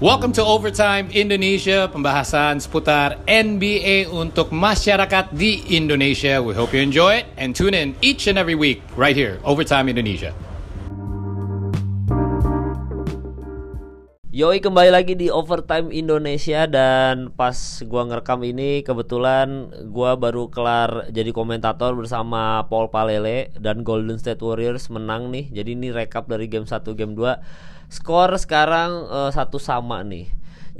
Welcome to Overtime Indonesia, pembahasan seputar NBA untuk masyarakat di Indonesia. We hope you enjoy it and tune in each and every week right here, Overtime Indonesia. Yoi kembali lagi di Overtime Indonesia dan pas gua ngerekam ini kebetulan gua baru kelar jadi komentator bersama Paul Palele dan Golden State Warriors menang nih. Jadi ini rekap dari game 1 game 2 skor sekarang uh, satu sama nih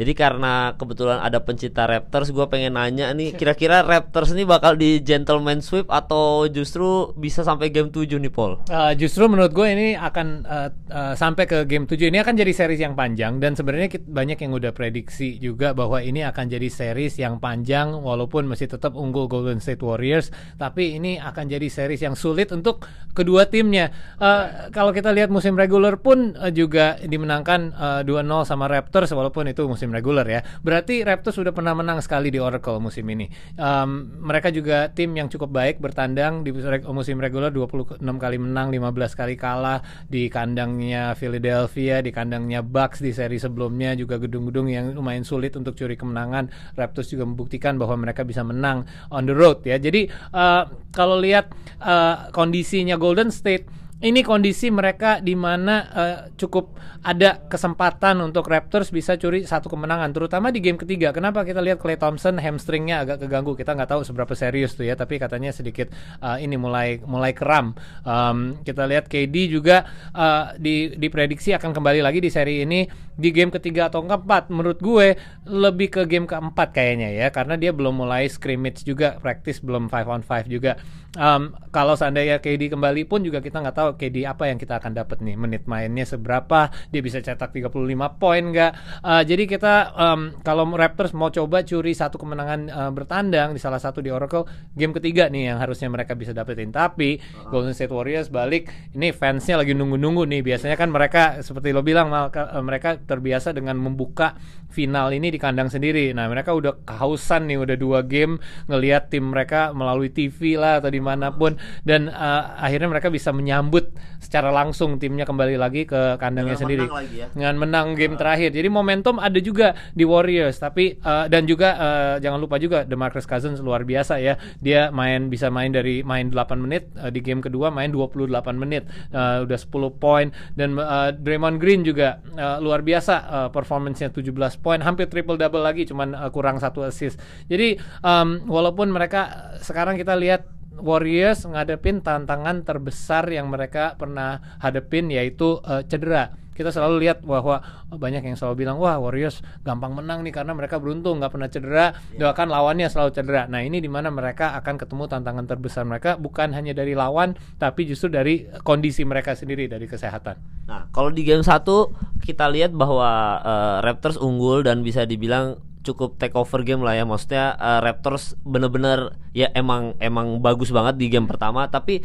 jadi karena kebetulan ada pencinta Raptors, gue pengen nanya nih, kira-kira Raptors ini bakal di gentleman sweep atau justru bisa sampai game 7 nih, Paul? Uh, justru menurut gue ini akan uh, uh, sampai ke game 7. Ini akan jadi series yang panjang dan sebenarnya banyak yang udah prediksi juga bahwa ini akan jadi series yang panjang walaupun masih tetap unggul Golden State Warriors, tapi ini akan jadi series yang sulit untuk kedua timnya. Uh, kalau kita lihat musim regular pun uh, juga dimenangkan uh, 2-0 sama Raptors walaupun itu musim musim reguler ya. Berarti Raptors sudah pernah menang sekali di Oracle musim ini. Um, mereka juga tim yang cukup baik bertandang di musim reguler 26 kali menang, 15 kali kalah di kandangnya Philadelphia, di kandangnya Bucks di seri sebelumnya juga gedung-gedung yang lumayan sulit untuk curi kemenangan. Raptors juga membuktikan bahwa mereka bisa menang on the road ya. Jadi uh, kalau lihat uh, kondisinya Golden State ini kondisi mereka di mana uh, cukup ada kesempatan untuk Raptors bisa curi satu kemenangan, terutama di game ketiga. Kenapa kita lihat Clay Thompson hamstringnya agak keganggu? Kita nggak tahu seberapa serius tuh ya, tapi katanya sedikit uh, ini mulai mulai keram. Um, kita lihat KD juga uh, di diprediksi akan kembali lagi di seri ini di game ketiga atau keempat. Menurut gue lebih ke game keempat kayaknya ya, karena dia belum mulai scrimmage juga, practice belum five on five juga. Um, kalau seandainya KD kembali pun juga kita nggak tahu KD apa yang kita akan dapat nih? Menit mainnya seberapa? Dia bisa cetak 35 poin nggak? Uh, jadi kita um, kalau Raptors mau coba curi satu kemenangan uh, bertandang di salah satu di Oracle game ketiga nih yang harusnya mereka bisa dapetin. Tapi uh-huh. Golden State Warriors balik ini fansnya lagi nunggu-nunggu nih. Biasanya kan mereka seperti lo bilang uh, mereka terbiasa dengan membuka final ini di kandang sendiri. Nah mereka udah kehausan nih udah dua game ngelihat tim mereka melalui TV lah atau di mana pun. Dan uh, akhirnya mereka bisa menyambut secara langsung timnya kembali lagi ke kandangnya dengan sendiri menang ya. dengan menang game uh. terakhir. Jadi momentum ada juga di Warriors tapi uh, dan juga uh, jangan lupa juga DeMarcus Cousins luar biasa ya. Dia main bisa main dari main 8 menit uh, di game kedua main 28 menit uh, udah 10 poin dan uh, Draymond Green juga uh, luar biasa uh, performance-nya 17 poin hampir triple double lagi cuman uh, kurang satu assist. Jadi um, walaupun mereka sekarang kita lihat Warriors ngadepin tantangan terbesar yang mereka pernah hadepin yaitu uh, cedera. Kita selalu lihat bahwa banyak yang selalu bilang wah Warriors gampang menang nih karena mereka beruntung nggak pernah cedera. Yeah. Doakan lawannya selalu cedera. Nah ini di mana mereka akan ketemu tantangan terbesar mereka bukan hanya dari lawan tapi justru dari kondisi mereka sendiri dari kesehatan. Nah kalau di game satu kita lihat bahwa uh, Raptors unggul dan bisa dibilang cukup take over game lah ya. Maksudnya uh, Raptors bener-bener ya emang emang bagus banget di game pertama. Tapi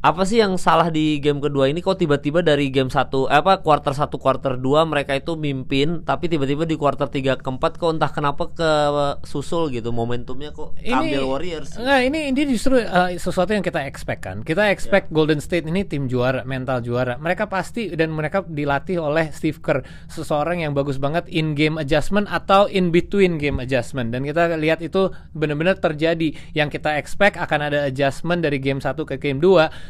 apa sih yang salah di game kedua ini kok tiba-tiba dari game satu eh, apa quarter satu quarter dua mereka itu mimpin tapi tiba-tiba di quarter tiga keempat kok entah kenapa ke susul gitu momentumnya kok ini, ambil Warriors Nah, ini ini justru uh, sesuatu yang kita expect kan. Kita expect yeah. Golden State ini tim juara, mental juara. Mereka pasti dan mereka dilatih oleh Steve Kerr, seseorang yang bagus banget in game adjustment atau in between game adjustment dan kita lihat itu benar-benar terjadi. Yang kita expect akan ada adjustment dari game satu ke game 2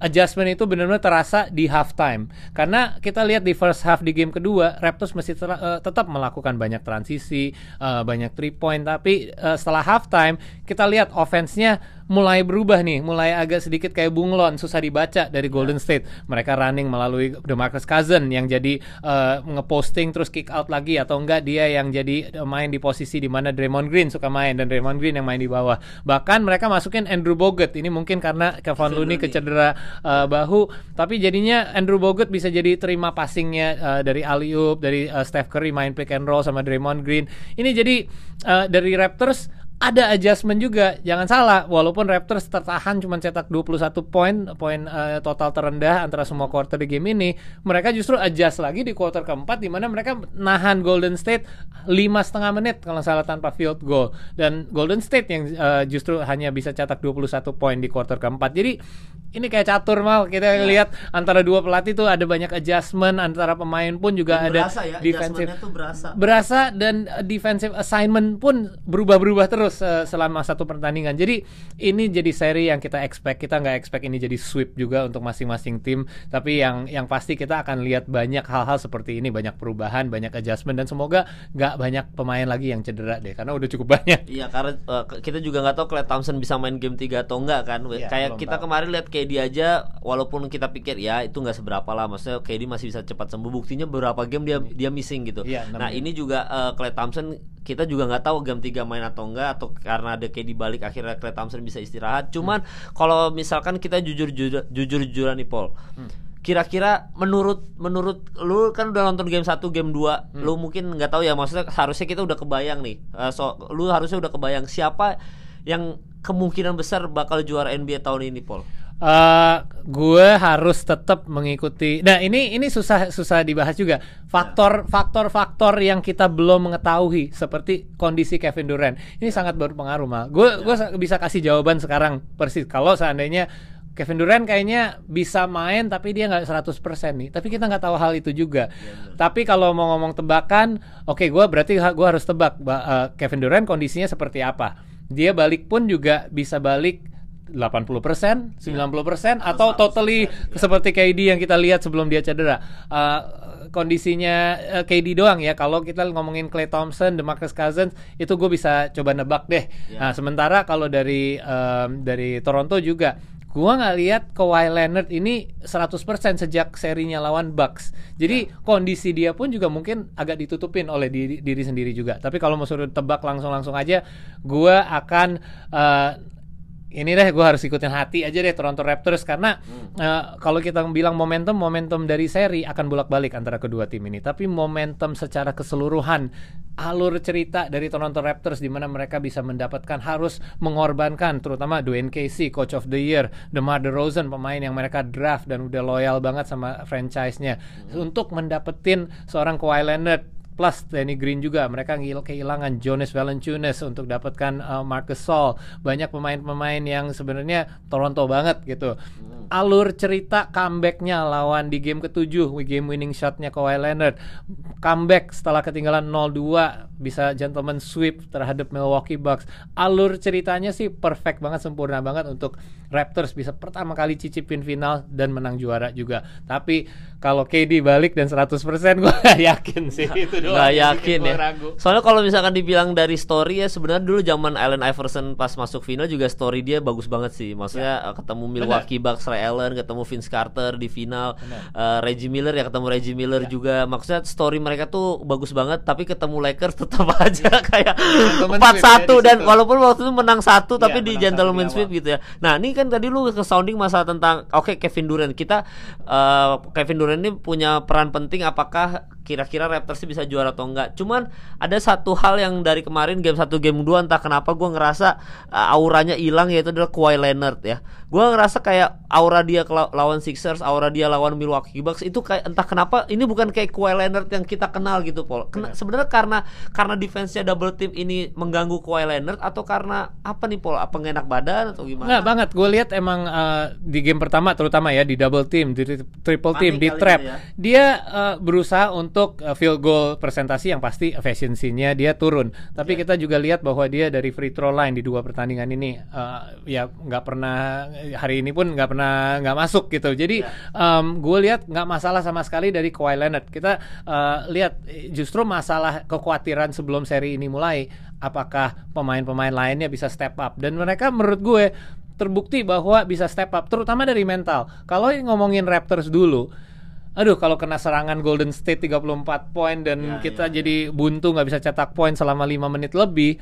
adjustment itu benar-benar terasa di halftime karena kita lihat di first half di game kedua Raptors masih uh, tetap melakukan banyak transisi uh, banyak three point tapi uh, setelah halftime kita lihat offense-nya mulai berubah nih, mulai agak sedikit kayak bunglon, susah dibaca dari Golden ya. State. Mereka running melalui DeMarcus Cousins yang jadi uh, ngeposting terus kick out lagi atau enggak dia yang jadi main di posisi di mana Draymond Green suka main dan Draymond Green yang main di bawah. Bahkan mereka masukin Andrew Bogut. Ini mungkin karena Kevin Looney kecedera uh, bahu, tapi jadinya Andrew Bogut bisa jadi terima passingnya uh, dari Aliup, dari uh, Steph Curry main pick and roll sama Draymond Green. Ini jadi uh, dari Raptors ada adjustment juga. Jangan salah, walaupun Raptors tertahan cuma cetak 21 poin, poin uh, total terendah antara semua quarter di game ini, mereka justru adjust lagi di quarter keempat di mana mereka nahan Golden State lima setengah menit kalau salah tanpa field goal dan Golden State yang uh, justru hanya bisa cetak 21 poin di quarter keempat. Jadi ini kayak catur mal kita yeah. lihat antara dua pelatih tuh ada banyak adjustment antara pemain pun juga Dan ada berasa ya, defensive berasa. berasa dan defensive assignment pun berubah-berubah terus uh, selama satu pertandingan. Jadi ini jadi seri yang kita expect. Kita nggak expect ini jadi sweep juga untuk masing-masing tim. Tapi yang yang pasti kita akan lihat banyak hal-hal seperti ini, banyak perubahan, banyak adjustment dan semoga nggak banyak pemain lagi yang cedera deh, karena udah cukup banyak. Iya, karena uh, kita juga nggak tahu Clay Thompson bisa main game 3 atau enggak kan. Iya, Kayak kita tahu. kemarin lihat KD aja walaupun kita pikir ya itu nggak seberapa lah maksudnya KD masih bisa cepat sembuh buktinya beberapa game dia dia missing gitu. Enam nah, ini juga uh, Clay Thompson kita juga nggak tahu game 3 main atau enggak atau karena ada KD balik akhirnya Clay Thompson bisa istirahat. Cuman kalau misalkan kita jujur jujur jujur-jujuran nih Paul. Kira-kira menurut menurut lu kan udah nonton game 1, game 2, lu mungkin nggak tahu ya maksudnya harusnya kita udah kebayang nih. Eh, so lu harusnya udah kebayang siapa yang kemungkinan besar bakal juara NBA tahun ini, Paul. Eh, gue harus tetap mengikuti. Nah ini ini susah susah dibahas juga. Faktor faktor faktor yang kita belum mengetahui seperti kondisi Kevin Durant ini sangat berpengaruh mal. Gue gue sa- bisa kasih jawaban sekarang persis. Kalau seandainya Kevin Durant kayaknya bisa main tapi dia nggak 100% nih. Tapi kita nggak tahu hal itu juga. Tapi kalau mau ngomong tebakan, oke gue berarti gue harus tebak ba- eh, Kevin Durant kondisinya seperti apa. Dia balik pun juga bisa balik 80%, 90% atau totally seperti KD yang kita lihat sebelum dia cedera. Uh, kondisinya uh, KD doang ya. Kalau kita ngomongin Clay Thompson, DeMarcus Cousins itu gue bisa coba nebak deh. Nah, sementara kalau dari um, dari Toronto juga gua nggak lihat Kawhi Leonard ini 100% sejak serinya lawan Bucks. Jadi kondisi dia pun juga mungkin agak ditutupin oleh diri, diri sendiri juga. Tapi kalau mau suruh tebak langsung-langsung aja, gua akan uh, ini deh gue harus ikutin hati aja deh Toronto Raptors karena uh, kalau kita bilang momentum momentum dari seri akan bolak-balik antara kedua tim ini. Tapi momentum secara keseluruhan alur cerita dari Toronto Raptors di mana mereka bisa mendapatkan harus mengorbankan terutama Dwayne Casey coach of the year DeMar DeRozan pemain yang mereka draft dan udah loyal banget sama franchise-nya. Untuk mendapetin seorang Kawhi Leonard plus Danny Green juga mereka kehilangan Jonas Valanciunas untuk dapatkan uh, Marcus Gasol. Banyak pemain-pemain yang sebenarnya Toronto banget gitu. Alur cerita comebacknya lawan di game ketujuh game winning shotnya Kawhi Leonard. Comeback setelah ketinggalan 0-2 bisa gentleman sweep terhadap Milwaukee Bucks. Alur ceritanya sih perfect banget sempurna banget untuk Raptors bisa pertama kali cicipin final dan menang juara juga. Tapi kalau KD balik dan 100% gue yakin sih itu doang yang yakin ya. ragu. Soalnya kalau misalkan dibilang dari story ya sebenarnya dulu zaman Allen Iverson pas masuk final juga story dia bagus banget sih. Maksudnya eh, ketemu Milwaukee Bucks Ray Allen, ketemu Vince Carter di final, Eh, Reggie Miller ya ketemu Reggie Miller juga. Maksudnya story mereka tuh bagus banget tapi ketemu Lakers tetap aja kayak Gentleman 4-1 sweep ya di dan walaupun waktu itu menang satu tapi Iya, di gentleman sweep gitu ya. Nah, ini kan tadi lu ke sounding masalah tentang oke Kevin Durant. Kita eh, Kevin Durant ini punya peran penting apakah kira-kira Raptors bisa juara atau enggak. Cuman ada satu hal yang dari kemarin game 1 game 2 entah kenapa gua ngerasa eh, auranya hilang yaitu adalah Kawhi Leonard ya. Gua ngerasa kayak aura dia lawan Sixers, aura dia lawan Milwaukee Bucks itu kayak entah kenapa ini bukan kayak Kawhi Leonard yang kita kenal gitu, Paul. Kena- sebenarnya karena karena defense-nya double team ini mengganggu Kawhi Leonard atau karena apa nih, Paul? Apa enak badan atau gimana? Nggak banget, gue lihat emang uh, di game pertama terutama ya di double team, di tri- triple team, Panik di kali trap, dia ya. dia uh, berusaha untuk uh, field goal presentasi yang pasti efisiensinya dia turun. Tapi Iya. kita juga lihat bahwa dia dari free throw line di dua pertandingan ini uh, ya nggak pernah hari ini pun nggak pernah nggak masuk gitu. Jadi Iya. gue lihat nggak masalah sama sekali dari Kawhi Leonard. Kita uh, lihat eh, justru masalah kekhawatiran sebelum seri ini mulai, apakah pemain-pemain lainnya bisa step up dan mereka menurut gue terbukti bahwa bisa step up terutama dari mental. Kalau ngomongin Raptors dulu, aduh kalau kena serangan Golden State 34 poin dan Ya, kita ya, jadi buntu nggak bisa cetak poin selama 5 menit lebih,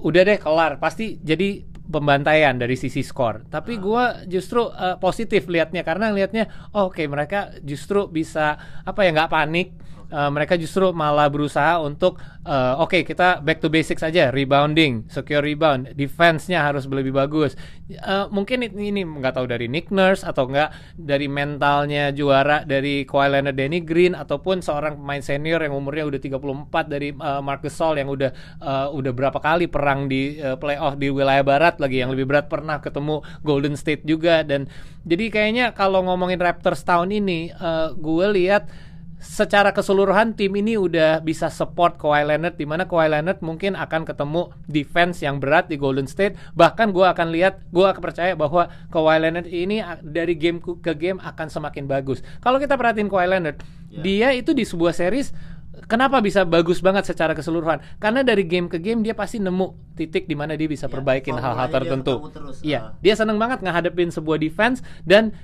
udah deh kelar. Pasti jadi pembantaian dari sisi skor. Tapi gua justru eh, positif liatnya karena liatnya oh, oke mereka justru bisa apa ya nggak panik uh, mereka justru malah berusaha untuk uh, oke okay, kita back to basics aja, rebounding, secure rebound, defense-nya harus lebih bagus. Uh, mungkin ini nggak tahu dari Nick Nurse atau enggak dari mentalnya juara dari Kawhi Leonard, Danny Green ataupun seorang pemain senior yang umurnya udah 34 dari uh, Marcus Gasol yang udah uh, udah berapa kali perang di uh, playoff di wilayah barat lagi yang lebih berat pernah ketemu Golden State juga dan jadi kayaknya kalau ngomongin Raptors tahun ini uh, gue lihat secara keseluruhan tim ini udah bisa support Kawhi Leonard di mana Kawhi Leonard mungkin akan ketemu defense yang berat di Golden State bahkan gue akan lihat gue akan percaya bahwa Kawhi Leonard ini dari game ke game akan semakin bagus kalau kita perhatiin Kawhi Leonard yeah. dia itu di sebuah series Kenapa bisa bagus banget secara keseluruhan? Karena dari game ke game dia pasti nemu titik di mana dia bisa ya, perbaikin hal-hal tertentu. Iya, uh. dia seneng banget ngehadapin sebuah defense dan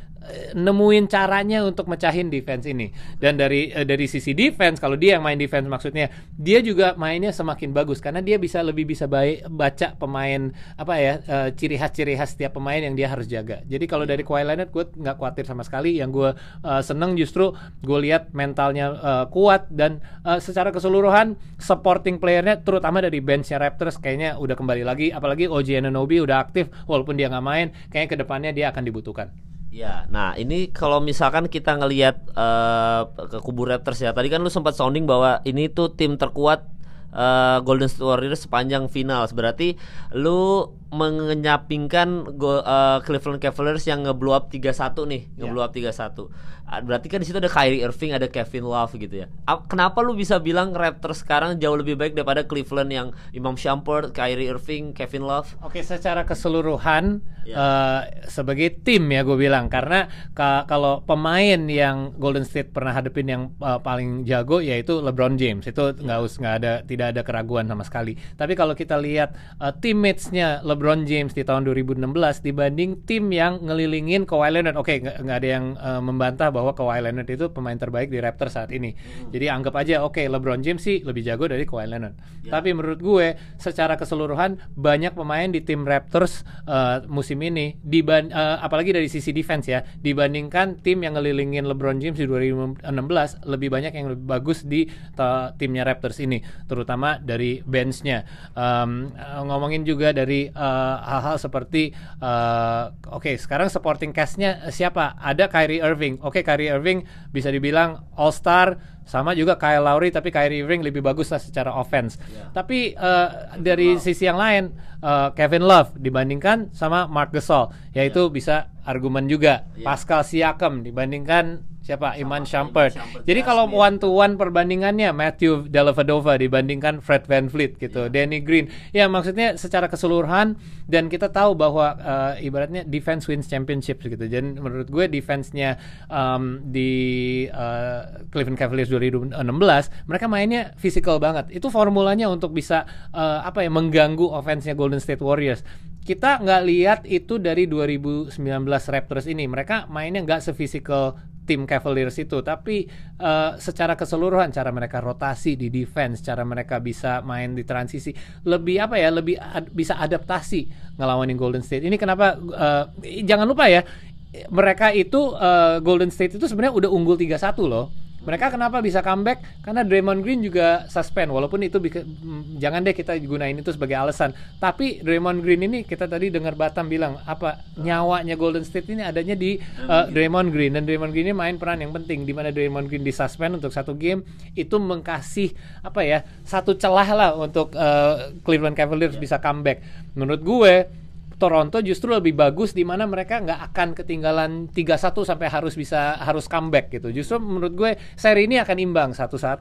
nemuin caranya untuk mecahin defense ini. Dan dari uh, dari sisi defense kalau dia yang main defense maksudnya dia juga mainnya semakin bagus karena dia bisa lebih bisa baik baca pemain apa ya uh, ciri khas ciri khas setiap pemain yang dia harus jaga. Jadi kalau dari Kawhi Leonard gue nggak khawatir sama sekali. Yang gue uh, seneng justru gue lihat mentalnya uh, kuat dan uh, secara keseluruhan supporting playernya terutama dari benchnya Raptors kayaknya udah kembali lagi. Apalagi OG Anunoby udah aktif walaupun dia nggak main. Kayaknya ke depannya dia akan dibutuhkan. Ya, nah ini kalau misalkan kita ngelihat uh, ke kubu Raptors ya, tadi kan lu sempat sounding bahwa ini tuh tim terkuat uh, Golden State Warriors sepanjang final. Berarti lu menyampingkan uh, Cleveland Cavaliers yang ngeblow up 3-1 nih, ngeblow up 3-1. Ah, berarti kan di situ ada Kyrie Irving, ada Kevin Love gitu ya. Kenapa lu bisa bilang Raptors sekarang jauh lebih baik daripada Cleveland yang Imam Shumpert, Kyrie Irving, Kevin Love? Oke, secara keseluruhan ya. uh, sebagai tim ya gue bilang karena ka kalau pemain yang Golden State pernah hadepin yang uh, paling jago yaitu LeBron James itu nggak ya. us nggak ada tidak ada keraguan sama sekali. Tapi kalau kita lihat uh, teammates-nya LeBron James di tahun 2016 dibanding tim yang ngelilingin Kawhi Leonard, oke okay, nggak ada yang uh, membantah bahwa Kawhi Leonard itu pemain terbaik di Raptors saat ini. Hmm. Jadi anggap aja oke okay, LeBron James sih lebih jago dari Kawhi Leonard. Ya. Tapi menurut gue secara keseluruhan banyak pemain di tim Raptors uh, musim ini diban uh, apalagi dari sisi defense ya dibandingkan tim yang ngelilingin LeBron James di 2016 lebih banyak yang lebih bagus di timnya Raptors ini terutama dari benchnya. Um, ngomongin juga dari uh, seperti uh, oke okay, sekarang supporting castnya siapa? Ada Kyrie Irving. Oke okay, Kyrie Irving bisa dibilang all star sama juga Kyle Lowry tapi Kyrie Irving lebih bagus lah secara offense. Yeah. Tapi uh, dari Love. sisi yang lain uh, Kevin Love dibandingkan sama Mark Gasol yaitu yeah. bisa argumen juga yeah. Pascal Siakam dibandingkan siapa Iman Shumpert. Jadi kalau one to one perbandingannya Matthew Dellavedova dibandingkan Fred VanVleet gitu, yeah. Danny Green. Ya maksudnya secara keseluruhan dan kita tahu bahwa uh, ibaratnya defense wins championship gitu. Dan menurut gue defense-nya um, di uh, Cleveland Cavaliers 2016 mereka mainnya physical banget. Itu formulanya untuk bisa uh, apa ya mengganggu offense-nya Golden State Warriors. Kita nggak lihat itu dari 2019 Raptors ini. Mereka mainnya nggak sefisikal tim Cavaliers itu tapi uh, secara keseluruhan cara mereka rotasi di defense cara mereka bisa main di transisi lebih apa ya lebih ad, bisa adaptasi ngelawanin Golden State. Ini kenapa uh, jangan lupa ya mereka itu uh, Golden State itu sebenarnya udah unggul 3-1 loh mereka kenapa bisa comeback? Karena Draymond Green juga suspend walaupun itu jangan deh kita gunain itu sebagai alasan. Tapi Draymond Green ini kita tadi dengar Batam bilang apa nyawanya Golden State ini adanya di uh, Draymond Green dan Draymond Green ini main peran yang penting di mana Draymond Green disuspend untuk satu game itu mengkasih apa ya satu celah lah untuk uh, Cleveland Cavaliers yeah. bisa comeback. Menurut gue Toronto justru lebih bagus di mana mereka nggak akan ketinggalan 3-1 sampai harus bisa harus comeback gitu. Justru menurut gue seri ini akan imbang 1-1,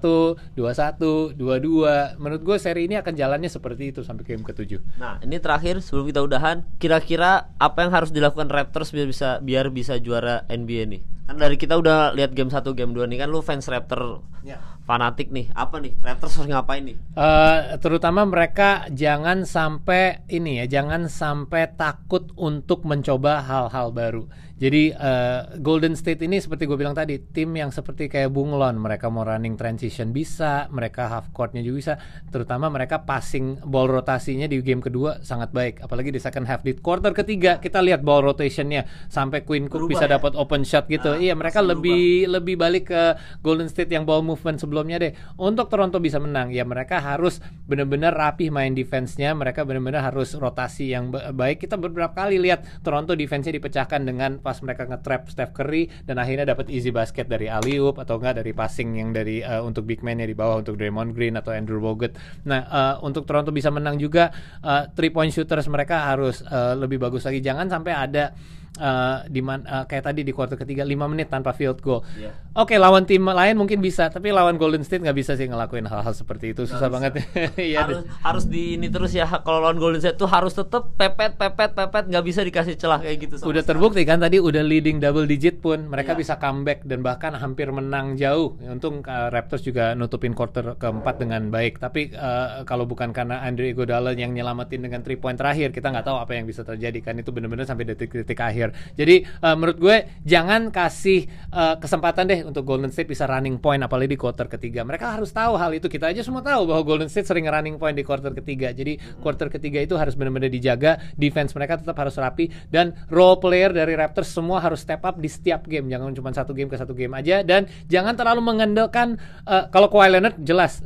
2-1, 2-2. Menurut gue seri ini akan jalannya seperti itu sampai game ke-7. Nah, ini terakhir sebelum kita udahan, kira-kira apa yang harus dilakukan Raptors biar bisa biar bisa juara NBA nih? Kan dari kita udah lihat game 1, game 2 nih kan lu fans Raptor ya fanatik nih. Apa nih? Raptors harus ngapain nih? Uh, terutama mereka jangan sampai ini ya jangan sampai takut untuk mencoba hal-hal baru jadi uh, Golden State ini seperti gue bilang tadi tim yang seperti kayak bunglon mereka mau running transition bisa mereka half courtnya juga bisa terutama mereka passing ball rotasinya di game kedua sangat baik apalagi di second half di quarter ketiga kita lihat ball rotationnya sampai Queen Cook bisa ya? dapat open shot gitu nah, iya mereka lebih berubah. lebih balik ke Golden State yang ball movement sebelumnya deh. Untuk Toronto bisa menang, ya mereka harus benar-benar rapih main defense-nya, mereka benar-benar harus rotasi yang ba- baik. Kita beberapa kali lihat Toronto defense-nya dipecahkan dengan pas mereka nge-trap Steph Curry dan akhirnya dapat easy basket dari alley-oop atau enggak dari passing yang dari eh, untuk big man-nya di bawah untuk Draymond Green atau Andrew Bogut. Nah, eh, untuk Toronto bisa menang juga eh, three point shooters mereka harus eh, lebih bagus lagi. Jangan sampai ada eh, di man- eh, kayak tadi di quarter ketiga 5 menit tanpa field goal. Iya. Oke, lawan tim lain mungkin bisa, tapi lawan Golden State nggak bisa sih ngelakuin hal-hal seperti itu. Susah banget. Iya. harus harus di ini terus ya kalau lawan Golden State tuh harus tetap pepet pepet pepet nggak bisa dikasih celah kayak gitu sama udah terbukti kan tadi udah leading double digit pun mereka Iya. bisa comeback dan bahkan hampir menang jauh. Untung uh, Raptors juga nutupin quarter keempat dengan baik. Tapi uh, kalau bukan karena Andre Iguodala yang nyelamatin dengan three point terakhir, kita nggak tahu apa yang bisa terjadi kan itu benar-benar sampai detik-detik akhir. Jadi uh, menurut gue jangan kasih uh, kesempatan deh untuk Golden State bisa running point apalagi di quarter ketiga. Mereka harus tahu hal itu. Kita aja semua tahu bahwa Golden State sering running point di quarter ketiga. Jadi quarter ketiga itu harus benar-benar dijaga, defense mereka tetap harus rapi dan role player dari Raptors semua harus step up di setiap game. Jangan cuma satu game ke satu game aja dan jangan terlalu mengandalkan uh, kalau Kawhi Leonard jelas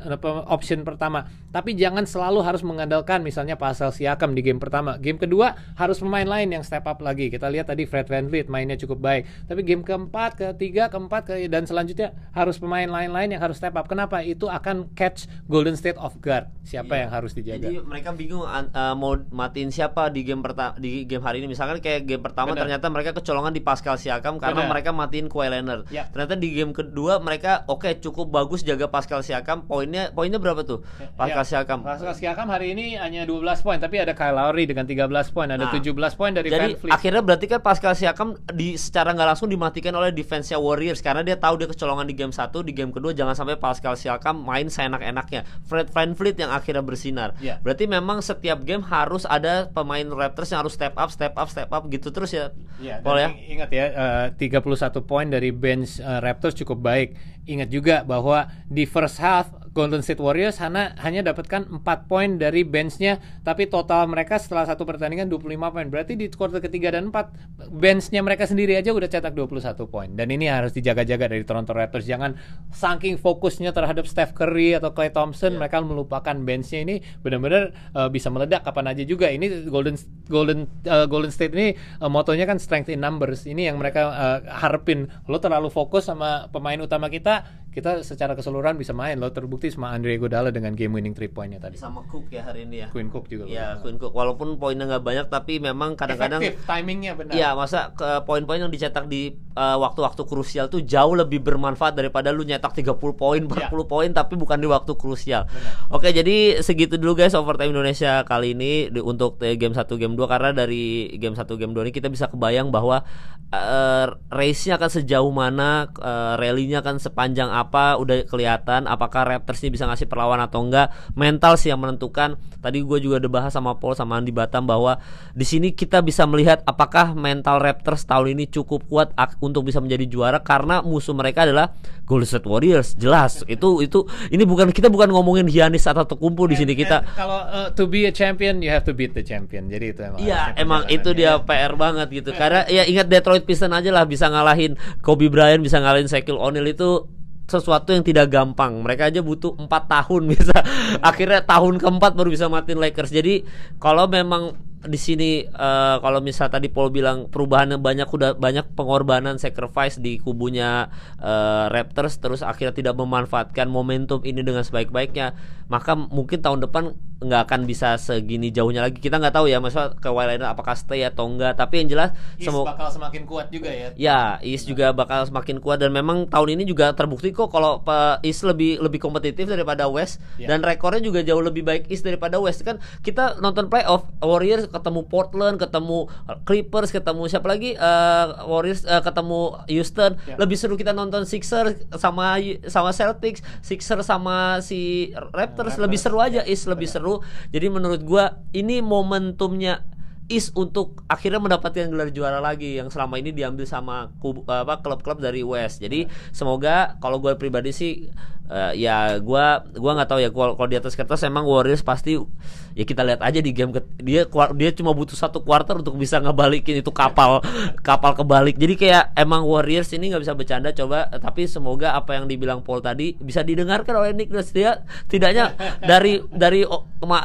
option pertama, tapi jangan selalu harus mengandalkan misalnya Pascal Siakam di game pertama. Game kedua harus pemain lain yang step up lagi. Kita lihat tadi Fred VanVleet mainnya cukup baik, tapi game keempat, ketiga, keempat ke, dan selanjutnya harus pemain lain-lain yang harus step up. Kenapa? Itu akan catch Golden State off guard. Siapa Iya. yang harus dijaga? Jadi mereka bingung uh, mau matiin siapa di game pertama di game hari ini. Misalkan kayak game pertama Benar. ternyata mereka kecolongan di Pascal Siakam karena Benar. mereka matiin Kawhi Leonard. Ya. Ternyata di game kedua mereka oke cukup bagus jaga Pascal Siakam. Poinnya poinnya berapa tuh? Pascal Ya, Siakam. Pascal Siakam hari ini hanya 12 poin, tapi ada Kyle Lowry dengan 13 poin, ada Nah, 17 poin dari Jadi Van Vliet. akhirnya berarti kan Pascal Siakam di secara nggak langsung dimatikan oleh defense-nya Warriors karena dia tahu dia kecolongan di game satu, di game kedua jangan sampai Pascal Siakam main seenak-enaknya. Fred VanVleet yang akhirnya bersinar. Ya. Berarti memang setiap game harus ada pemain Raptors yang harus step up, step up, step up gitu terus ya. Ya, Paul ya. ingat ya, eh, 31 poin dari bench eh, Raptors cukup baik. Ingat juga bahwa di first half Golden State Warriors hanya hanya dapatkan 4 poin dari benchnya, tapi total mereka setelah satu pertandingan 25 poin. Berarti di quarter ketiga dan 4 benchnya mereka sendiri aja udah cetak 21 poin. Dan ini harus dijaga-jaga dari Toronto Raptors. Jangan saking fokusnya terhadap Steph Curry atau Klay Thompson, Iya. mereka melupakan benchnya ini benar-benar eh, bisa meledak kapan aja juga. Ini Golden Golden eh, Golden State ini eh, motonya kan strength in numbers. Ini yang mereka eh, harapin. Lo terlalu fokus sama pemain utama kita, kita secara keseluruhan bisa main. Lo terbukti sama Andre Iguodala dengan game winning three pointnya tadi. Sama Cook ya hari ini ya. Quinn Cook juga. Ya. Quinn Cook walaupun poinnya nggak banyak tapi memang kadang-kadang Efektif, timingnya benar. Iya, masa ke poin-poin yang dicetak di uh, waktu-waktu krusial tuh jauh lebih bermanfaat daripada lu nyetak 30 poin, 40 Iya. poin tapi bukan di waktu krusial. Oke, jadi segitu dulu guys overtime Indonesia kali ini di, untuk eh, game 1 game 2 karena dari game 1 game 2 ini kita bisa kebayang bahwa uh, race-nya akan sejauh mana, uh, rally-nya akan sepanjang apa udah kelihatan apakah Raptors ini bisa ngasih perlawan atau enggak. Mental sih yang menentukan. Tadi gue juga udah bahas sama Paul sama Andi Batam bahwa di sini kita bisa melihat apakah mental Raptors tahun ini cukup kuat untuk bisa menjadi juara karena musuh mereka adalah Golden State Warriors. Jelas. Itu itu ini bukan kita bukan ngomongin Giannis atau Tekumpul di sini kita kalau uh, to be a champion you have to beat the champion. Jadi itu emang. Iya, emang itu dia perjalanannya. PR banget gitu. Karena ya ingat Detroit Pistons aja lah bisa ngalahin Kobe Bryant, bisa ngalahin Shaquille O'Neal itu sesuatu yang tidak gampang. Mereka aja butuh empat tahun bisa. Akhirnya tahun keempat baru bisa matiin Lakers. Jadi kalau memang di sini eh, kalau misal tadi Paul bilang perubahan yang banyak udah banyak pengorbanan sacrifice di kubunya eh, Raptors terus akhirnya tidak memanfaatkan momentum ini dengan sebaik-baiknya maka mungkin tahun depan nggak akan bisa segini jauhnya lagi kita nggak tahu ya maksudnya ke Leonard apakah stay atau enggak tapi yang jelas semoga bakal semakin kuat juga ya. Ya, East juga bakal semakin kuat dan memang tahun ini juga terbukti kok kalau Pak East lebih lebih kompetitif daripada West Ya. dan rekornya juga jauh lebih baik East daripada West kan kita nonton playoff Warriors ketemu Portland, ketemu Clippers, ketemu siapa lagi Eh, Warriors eh, ketemu Houston Ya. lebih seru kita nonton Sixers sama sama Celtics, Sixers sama si Raptors, Raptors, lebih seru aja ya, East lebih benar. seru. Jadi menurut gua ini momentumnya is untuk akhirnya mendapatkan gelar juara lagi yang selama ini diambil sama kubu, apa klub-klub dari West. Jadi semoga kalau gue pribadi sih uh, ya gua gua nggak tahu ya kalau kalau di atas kertas emang Warriors pasti ya kita lihat aja di game dia dia cuma butuh satu quarter untuk bisa ngebalikin itu kapal kapal kebalik. Jadi kayak emang Warriors ini nggak bisa bercanda coba eh, tapi semoga apa yang dibilang Paul tadi bisa didengarkan oleh Nick Nurse. Dia tidaknya dari dari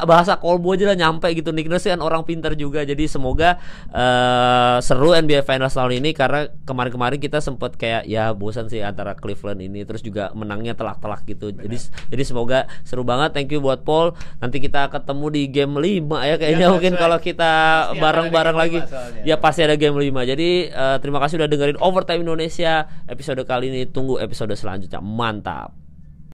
bahasa kolbo aja lah nyampe gitu. Nick Nurse kan orang pintar juga jadi semoga eh, seru NBA Finals tahun ini. Karena kemarin-kemarin kita sempet kayak ya bosan sih antara Cleveland ini terus juga menangnya telak-telak gitu. Jadi jadi semoga seru banget. Thank you buat Paul. Nanti kita ketemu di game 5 ya kayaknya. Ya, mungkin kalau kita bareng-bareng lagi. soalnya. ya pasti ada game 5 jadi eh, terima kasih udah dengerin Overtime Indonesia episode kali ini. Tunggu episode selanjutnya. Mantap